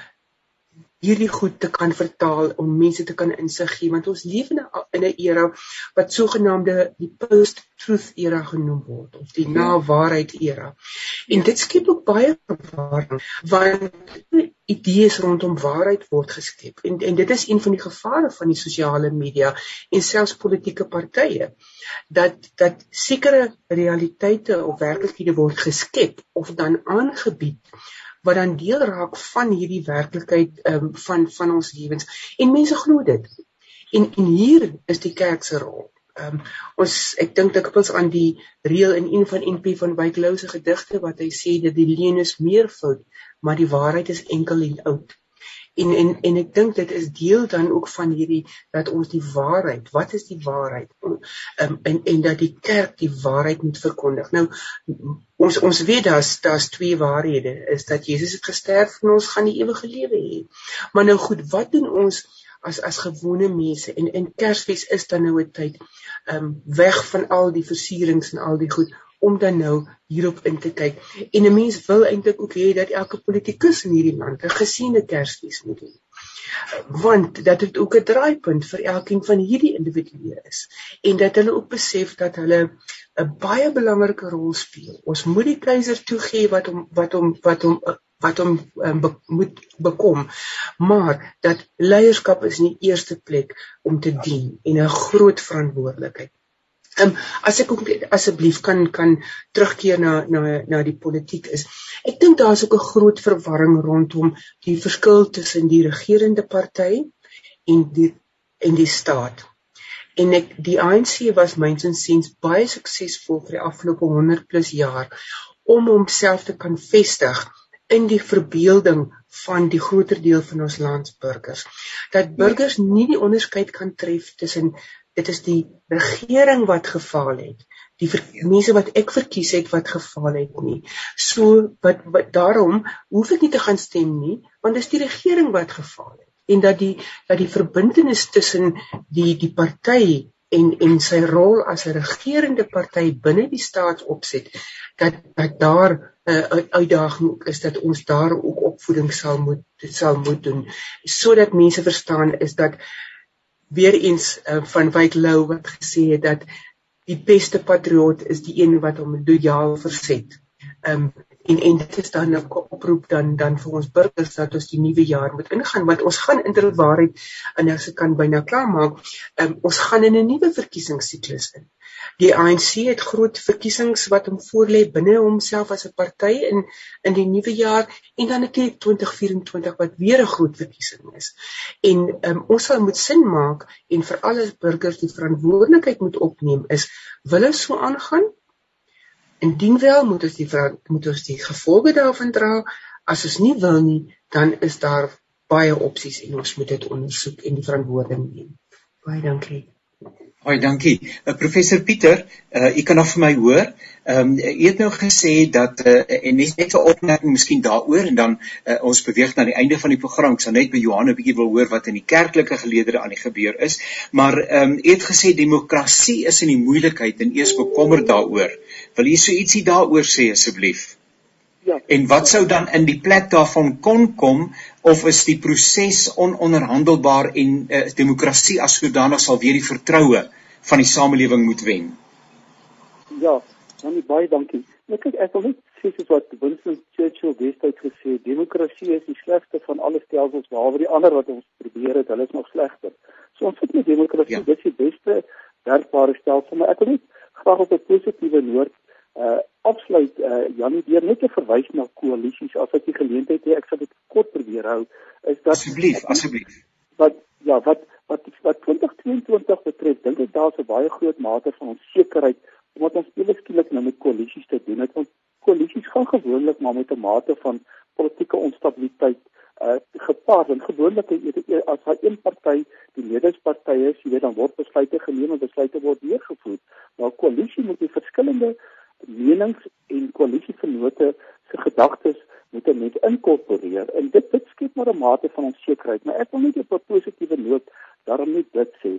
hierdie goed te kan vertaal om mense te kan insig gee want ons leef in 'n in 'n era wat sogenaamde die post post-truth era genoem word of die na-waarheid era. En dit skep ook baie verwarring want idees rondom waarheid word geskep. En en dit is een van die gevare van die sosiale media en selfs politieke partye dat dat sekere realiteite of werklikhede word geskep of dan aangebied wat dan deel raak van hierdie werklikheid um, van van ons lewens en mense glo dit. En en hier is die kerk se rol. Ehm um, ons ek dink dikwels aan die reël in een van NP van Wyk Lou se gedigte wat hy sê dat die leuen is meer fout, maar die waarheid is enkel en oud. En en en ek dink dit is deel dan ook van hierdie dat ons die waarheid, wat is die waarheid? Um, en en dat die kerk die waarheid moet verkondig. Nou ons ons weet daar's daar's twee waarhede, is dat Jesus het gesterf en ons gaan die ewige lewe hê. Maar nou goed, wat doen ons as as gewone mense en in Kersfees is dan nou 'n tyd um weg van al die versierings en al die goed om dan nou hierop in te kyk. En 'n mens wil eintlik ook hê dat elke politikus in hierdie land 'n gesiene Kersfees moet hê. Want dat dit ook 'n draaipunt vir elkeen van hierdie individue is en dat hulle ook besef dat hulle 'n baie belangrike rol speel. Ons moet die keiser toegee wat hom wat hom wat hom wat hom um, be, moet bekom. Maar dat leierskap is nie eerste plek om te dien en 'n groot verantwoordelikheid. Ehm um, as ek asseblief kan kan terugkeer na na na die politiek is. Ek dink daar is ook 'n groot verwarring rondom die verskil tussen die regerende party en die en die staat. En ek die ANC was myns insiens baie suksesvol vir die afgelope 100 plus jaar om homself te kan vestig in die verbeelding van die groter deel van ons landsburgers dat burgers nie die onderskeid kan tref tussen dit is die regering wat gefaal het. Die mense wat ek verkies het wat gefaal het nie. So wat, wat daarom hoef ek nie te gaan stem nie want dis die regering wat gefaal het. En dat die dat die verbintenis tussen die die party en en sy rol as 'n regerende party binne die staatsopset dat dat daar 'n uh, uitdaging is dat ons daar ook opvoeding sal moet sal moet doen. Sodat mense verstaan is dat weer eens uh, van Wyk Lou wat gesê het dat die beste patriot is die een wat hom lojaal verset. Um en en dit is dan 'n oproep dan dan vir ons burgers dat ons die nuwe jaar moet ingaan want ons gaan inderwaarheid en as ek kan byna klaar maak, um, ons gaan in 'n nuwe verkiesingssiklus in. Die ANC het groot verkiesings wat hom voorlê binne homself as 'n party in in die nuwe jaar en dan natuurlik 2024 wat weer 'n groot verkiesing is. En um, ons sal moet sin maak en vir alle burgers die verantwoordelikheid moet opneem is wil ons so aangaan? Indien wel moet ons die moet ons die gevolge daarvan dra. As ons nie wil nie, dan is daar baie opsies en ons moet dit ondersoek en die verantwoording neem. Baie dankie. Hoi, dankie. Uh, professor Pieter, uh, u kan nog vir my hoor. Ehm um, u het nou gesê dat uh, en net 'n opmerking miskien daaroor en dan uh, ons beweeg na die einde van die program. Ek sal net by Johan 'n bietjie wil hoor wat in die kerklike geleedere aan die gebeur is. Maar ehm um, u het gesê demokrasie is in die moeilikheid en eers bekommer daaroor. Wil u so ietsie daaroor sê asseblief? Ja. En wat sou dan in die plek daarvan kon kom of is die proses ononderhandelbaar en uh, demokrasie as sodanig sal weer die vertroue van die samelewing moet wen? Ja, dan baie dankie. Ek ek wil net sê soos wat Winston Churchill destyds gesê het, demokrasie is die slegste van alle stelsels behalwe die ander wat ons probeer het, hulle is nog slegter. So ons sit met demokrasie, ja. dit is die beste werkbare stelsel, maar ek wil net graag op 'n positiewe noot uh afsluit uh Janie deur net te verwys na koalisies as ek die geleentheid het ek sal dit kort probeer hou is dat asseblief asseblief. Wat ja wat wat wat 2022 betref dink ek daar's 'n baie groot mate van onsekerheid omdat ons ewe skielik nou met koalisies te doen het want koalisies gaan gewoonlik maar met 'n mate van politieke onstabiliteit uh gepaard. En gewoonlik as hy een party die ledersparty is jy weet dan word besluite geneem en besluite word deurgevoer. Maar koalisie moet die verskillende menings en koalisievennote se gedagtes moet net inkorporeer. En dit dit skep maar 'n mate van onsekerheid maar ek wil net op 'n positiewe noot daarom net dit sê.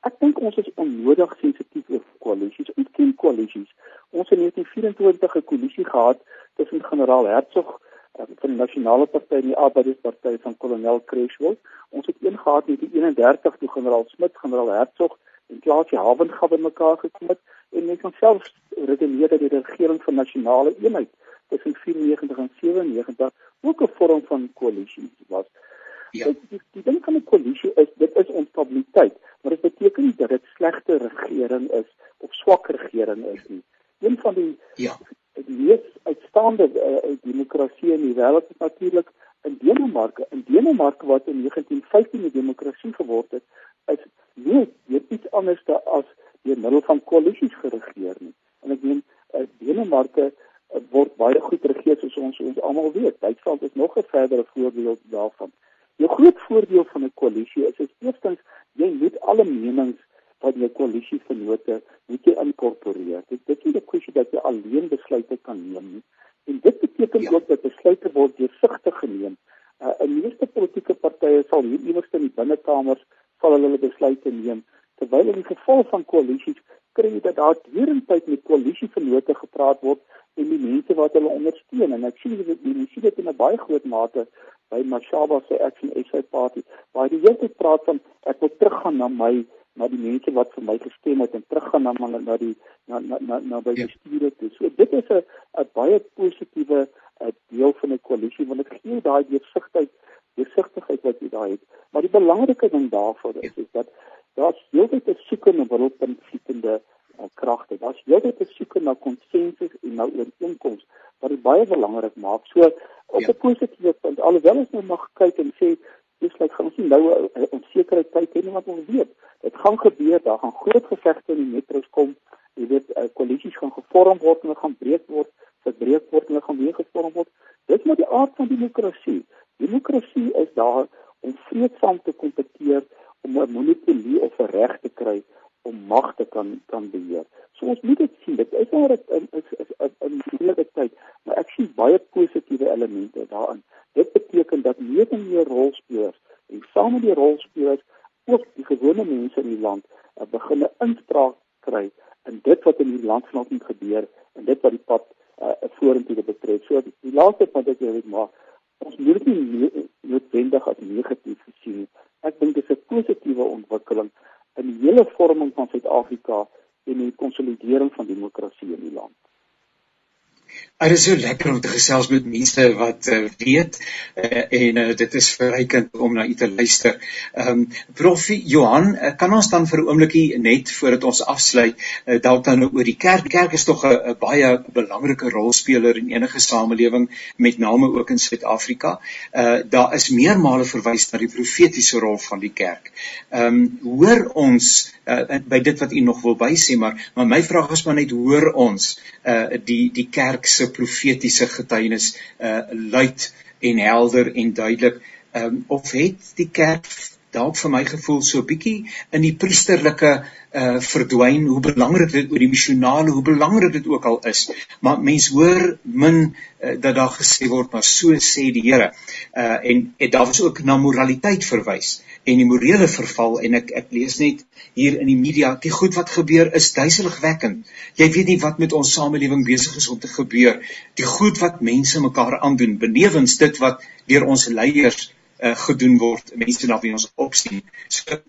Ek dink ons is onnodig sensitief oor koalisies ons ken koalisies. Ons het in 1924 'n koalisie gehad tussen generaal Hertzog eh, van die nasionale party en die arbeidersparty van kolonel Creswell. Ons het een gehad in die 31 toe generaal Smit generaal Hertzog inflasie hawengawe mekaar gekom het en mens kan selfs redeneer dat die regering van nasionale eenheid tussen 94 en 97 ook 'n vorm van koalisie was. Ja. Die, die, die ding van 'n koalisie is dit is onstabiliteit, maar dit beteken nie dat dit slegte regering is of swak regering is nie. Een van die ja. die mees uitstaande uh, demokrasie in die wêreld is natuurlik in Denemarke. In Denemarke wat in 1915 'n demokrasie geword het, is nie net iets anders as deur middel van koalisies geregeer nie. En ek meen uh, Denemarke uh, word baie goed regeer soos ons ons almal weet. Duitsland is nog 'n verdere voorbeeld daarvan. Die groot voordeel van 'n koalisie is is eerstens jy moet alle menings van jou koalisievennote moet jy inkorporeer. Dit is 'n kwessie dat jy alleen besluite kan neem nie. En dit beteken ja. ook dat besluite word deursigtig geneem. Uh, 'n Meeste politieke partye sal hier iewers in die binnekamers sal hulle besluite neem terwyl in die geval van koalisies kry jy dat daar deurentyd met koalisievennote gepraat word en die mense wat hulle ondersteun en ek sien dit jy sien dit in 'n baie groot mate by Mashaba se Action SA Party waar die hele tyd praat van ek wil teruggaan na my na die mense wat vir my gestem het en teruggaan na na, na die na na na, na by die ja. sture toe. So dit is 'n 'n baie positiewe deel van 'n koalisie want dit gee daai deursigtigheid, deursigtigheid wat jy daai het. Maar die belangrike ding daarvoor is is dat daar's heeltyd 'n soeke na hulpinvlietende uh, kragte. Daar's heeltyd 'n soeke na konsensus en na ooreenkomste wat dit baie belangrik maak. So op 'n ja. positiewe punt alhoewel ons nou mag kyk en sê dis lyk gaan ons nie nou 'n onsekerheid tyd hê nie wat ons weet. Dit gaan gebeur, daar gaan groot gevegte in die metros kom. Jy weet, uh, koalisies gaan gevorm word en hulle gaan breek word, verbreek word en hulle gaan weer gevorm word. Dit is maar die aard van demokrasie. Demokrasie is daar om vreedsaam te kompeteer om 'n monopolie of 'n reg te kry om mag te kan kan beheer. So ons moet dit sien. Dit is maar 'n is is 'n moeilike tyd, maar ek sien baie positiewe elemente daarin. Beteken dat meer en meer rolspelers en saam met die rolspelers ook die gewone mense in die land uh, begin 'n inspraak kry in dit wat in die land vanaand moet gebeur en dit wat die pad uh, vorentoe betref. So die laaste punt wat ek wil maak, ons moet dit nie noodwendig as negatief sien. Ek dink dit is 'n positiewe ontwikkeling in die hele vorming van Suid-Afrika en die konsolidering van demokrasie in die land. Dit is so lekker om te gesels met mense wat uh, weet uh, en uh, dit is verrykend om na u te luister. Ehm um, Prof Johan, uh, kan ons dan vir 'n oombliekie net voordat ons afsluit uh, dalk dan oor die kerk. Die kerk is tog 'n baie belangrike rolspeler in enige samelewing met name ook in Suid-Afrika. Uh daar is meermale verwys na die profetiese rol van die kerk. Ehm um, hoor ons uh, by dit wat u nog wil bysê, maar maar my vraag is maar net hoor ons uh die die kerk se profetiese getuienis uh luid en helder en duidelik. Um, of het die kerk dalk vir my gevoel so bietjie in die priesterlike uh verdwyn hoe belangrik dit oor die missionale hoe belangrik dit ook al is. Maar mens hoor min uh, dat daar gesê word maar so sê die Here. Uh en, en daar was ook na moraliteit verwys en die morele verval en ek ek lees net hier in die media die goed wat gebeur is duiseligwekkend. Jy weet nie wat met ons samelewing besig is om te gebeur. Die goed wat mense mekaar aandoen benewens dit wat deur ons leiers uh, gedoen word, mense na wie ons opsien. So,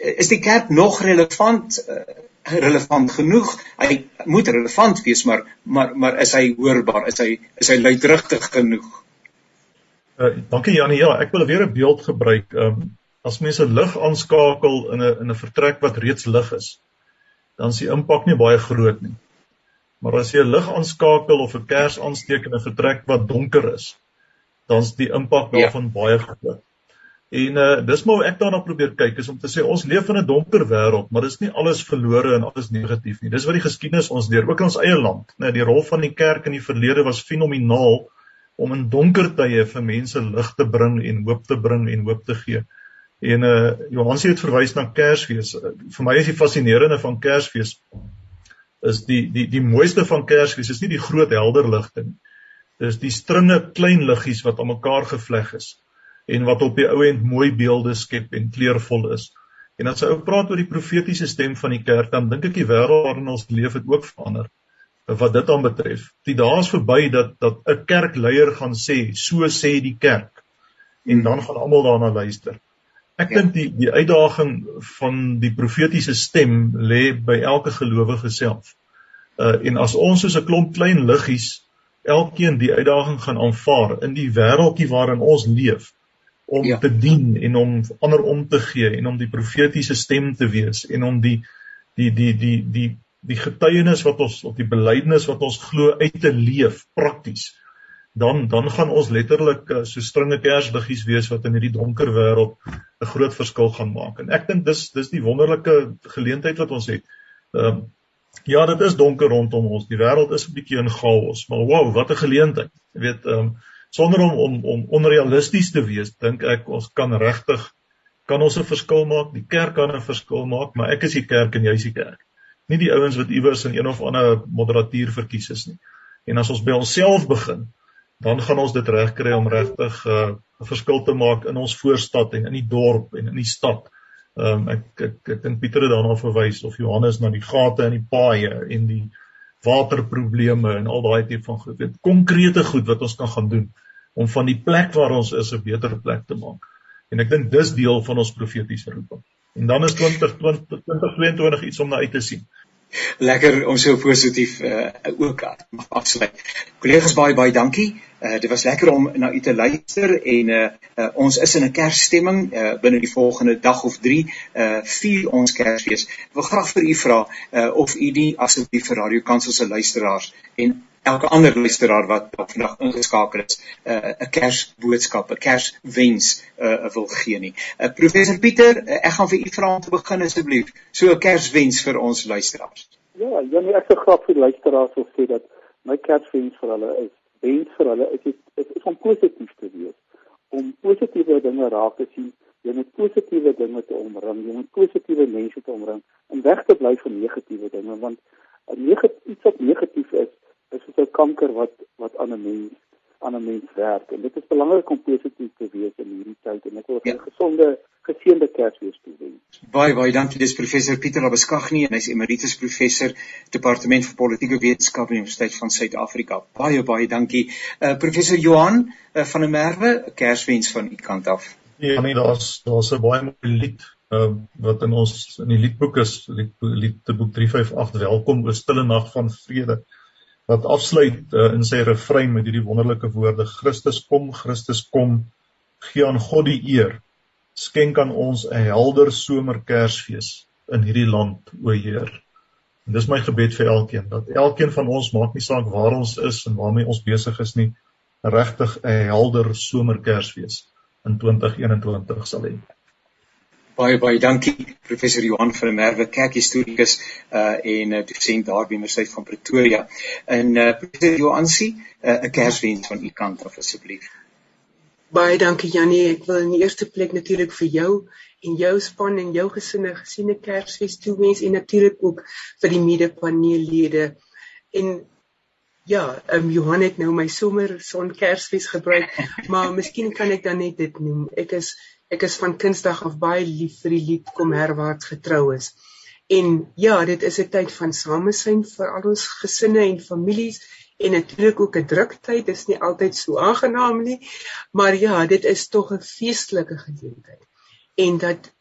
is die kerk nog relevant uh, relevant genoeg? Hy moet relevant wees, maar maar maar is hy hoorbaar? Is hy is hy luidrigtig genoeg? Uh, dankie Janie. Ja, ek wil weer 'n beeld gebruik. Ehm um, as mense lig aanskakel in 'n in 'n vertrek wat reeds lig is, dan is die impak nie baie groot nie. Maar as jy 'n lig aanskakel of 'n kers aansteek in 'n vertrek wat donker is, dan is die impak daarvan ja. baie groot. En uh dis maar hoe ek daarna probeer kyk is om te sê ons leef in 'n donker wêreld, maar dis nie alles verlore en alles negatief nie. Dis wat die geskiedenis ons leer, ook in ons eie land. Net die rol van die kerk in die verlede was fenomenaal om in donker tye vir mense lig te bring en hoop te bring en hoop te gee. En uh Johannes het verwys na Kersfees. Uh, vir my is die fascinerende van Kersfees is die die die mooiste van Kersfees is nie die groot helder ligte nie. Dis die stringe klein liggies wat aan mekaar gevleg is en wat op die ou end mooi beelde skep en kleurvol is. En as jy ook praat oor die profetiese stem van die kerk, dan dink ek die wêreld waarin ons leef het ook verander wat dit aan betref. Die dae is verby dat dat 'n kerkleier gaan sê, so sê die kerk en dan gaan almal daarna luister Ek ja. dink die die uitdaging van die profetiese stem lê by elke gelowige self. Uh en as ons soos 'n klomp klein liggies elkeen die uitdaging gaan aanvaar in die wêreldjie waarin ons leef om ja. te dien en om ander om te gee en om die profetiese stem te wees en om die die die die die die getuienis wat ons op die belydenis wat ons glo uit te leef prakties dan dan gaan ons letterlik uh, so stringe kersliggies wees wat in hierdie donker wêreld 'n groot verskil gaan maak en ek dink dis dis die wonderlike geleentheid wat ons het. Ehm uh, ja, dit is donker rondom ons. Die wêreld is 'n bietjie in chaos, maar wow, wat 'n geleentheid. Jy weet, ehm um, sonder om om om onrealisties te wees, dink ek ons kan regtig kan ons 'n verskil maak. Die kerk kan 'n verskil maak, maar ek is die kerk en jy is die kerk. Nie die ouens wat iewers in een of ander moderatuur verkies is nie. En as ons by onsself begin, dan gaan ons dit regkry om regtig uh, 'n verskil te maak in ons voorstad en in die dorp en in die stad. Ehm um, ek ek ek dink Pieter het daarna verwys of Johannes na die gate in die paaie en die waterprobleme en al daai tipe van goed. Dit konkrete goed wat ons kan gaan doen om van die plek waar ons is 'n beter plek te maak. En ek dink dis deel van ons profetiese roeping. En dan is 2020 2022 iets om na uit te sien. Lekker om so positief uh, ook mag afsluit. Kollegas baie baie dankie. Uh, dit was lekker om na u te luister en uh, uh, ons is in 'n Kersstemming uh, binne die volgende dag of 3 uh vier ons Kersfees. Ek wil graag vir u vra uh, of u die asseblief vir Radio Kansel se luisteraars en elke ander luisteraar wat vandag ingeskakel is, 'n uh, Kersboodskap, 'n Kerswens uh, wil gee nie. Uh, Professor Pieter, uh, ek gaan vir u vra om te begin asseblief. So 'n Kerswens vir ons luisteraars. Ja, Janie, ek sou graag vir luisteraars wil sê dat my Kerswens vir hulle is, wens vir hulle is dit is, is om positief te wees, om positiewe dinge raak te sien jy moet positiewe dinge te omring, jy moet positiewe mense te omring en weg te bly van negatiewe dinge want 'n negatief iets wat negatief is, is soos 'n kanker wat wat aan 'n mens aan 'n mens werk en dit is belangrik om positief te wees in hierdie tyd en ek wil 'n ja. gesonde geseënde Kersfees toewens. Baie baie dankie dis professor Pieter Abuskagni en hy's emeritus professor departement vir politieke wetenskap aan die Universiteit van Suid-Afrika. Baie baie dankie. Uh professor Johan uh, van der Merwe, Kerswens van u kant af. Ja, nee, daar's daar's 'n baie mooi lied uh wat in ons in die liedboek is, lied, liedboek 358 Welkom o stille nag van vrede wat afsluit uh, in sy refrein met hierdie wonderlike woorde Christus kom Christus kom gee aan God die eer. Skenk aan ons 'n helder somer Kersfees in hierdie land o Heer. En dis my gebed vir elkeen dat elkeen van ons maak nie saak waar ons is en waarmee ons besig is nie regtig 'n helder somer Kersfees in 2021 sal hê Baie baie dankie professor Johan van der Merwe, kerkhistorikus uh en uh, dosent daar by Universiteit van Pretoria. En uh professor Johansi, uh, 'n uh, kerswens van u kant af asseblief. Baie dankie Janie. Ek wil in die eerste plek natuurlik vir jou en jou span en jou gesinne gesiene Kersfees toewens en natuurlik ook vir die mede-paneellede. En ja, ehm um, Johan het nou my somer son Kersfees gebruik, maar miskien kan ek dan net dit noem. Ek is ek is van Kinsdag af baie lief vir die lied Kom herwaarts getrou is. En ja, dit is 'n tyd van samesyn vir al ons gesinne en families en natuurlik ook 'n druktyd. Dit is nie altyd so aangenaam nie, maar ja, dit is tog 'n feestelike geleentheid. En dat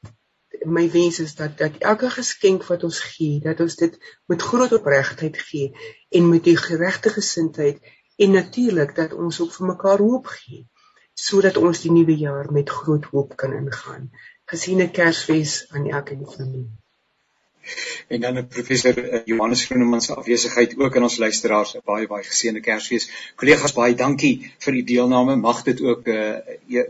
my wens is dat dat elke geskenk wat ons gee, dat ons dit met groot opregtheid gee en met die geregte gesindheid en natuurlik dat ons ook vir mekaar hoop gee sodat ons die nuwe jaar met groot hoop kan ingaan. Gesiene Kersfees aan elkeen van julle [LAUGHS] en dan professor uh, Johannes Groeneman se afwesigheid ook aan ons luisteraars 'n baie baie geseënde Kersfees. Kollegas baie dankie vir u deelname. Mag dit ook uh,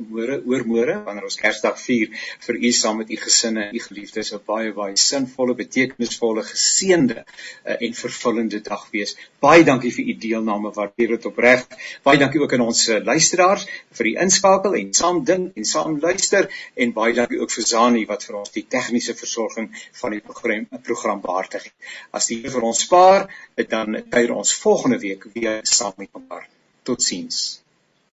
môre oor môre wanneer ons Kersdag vier vir u saam met u gesinne en u geliefdes 'n baie baie sinvolle, betekenisvolle, geseënde uh, en vervullende dag wees. Baie dankie vir u deelname. Waardeer dit opreg. Baie dankie ook aan ons uh, luisteraars vir die inskakel en saam dink en saam luister en baie dankie ook vir Zani wat vir ons die tegniese versorging van die program program behartig. As die Here vir ons spaar, dan kuier ons volgende week weer saam met mekaar. Totsiens.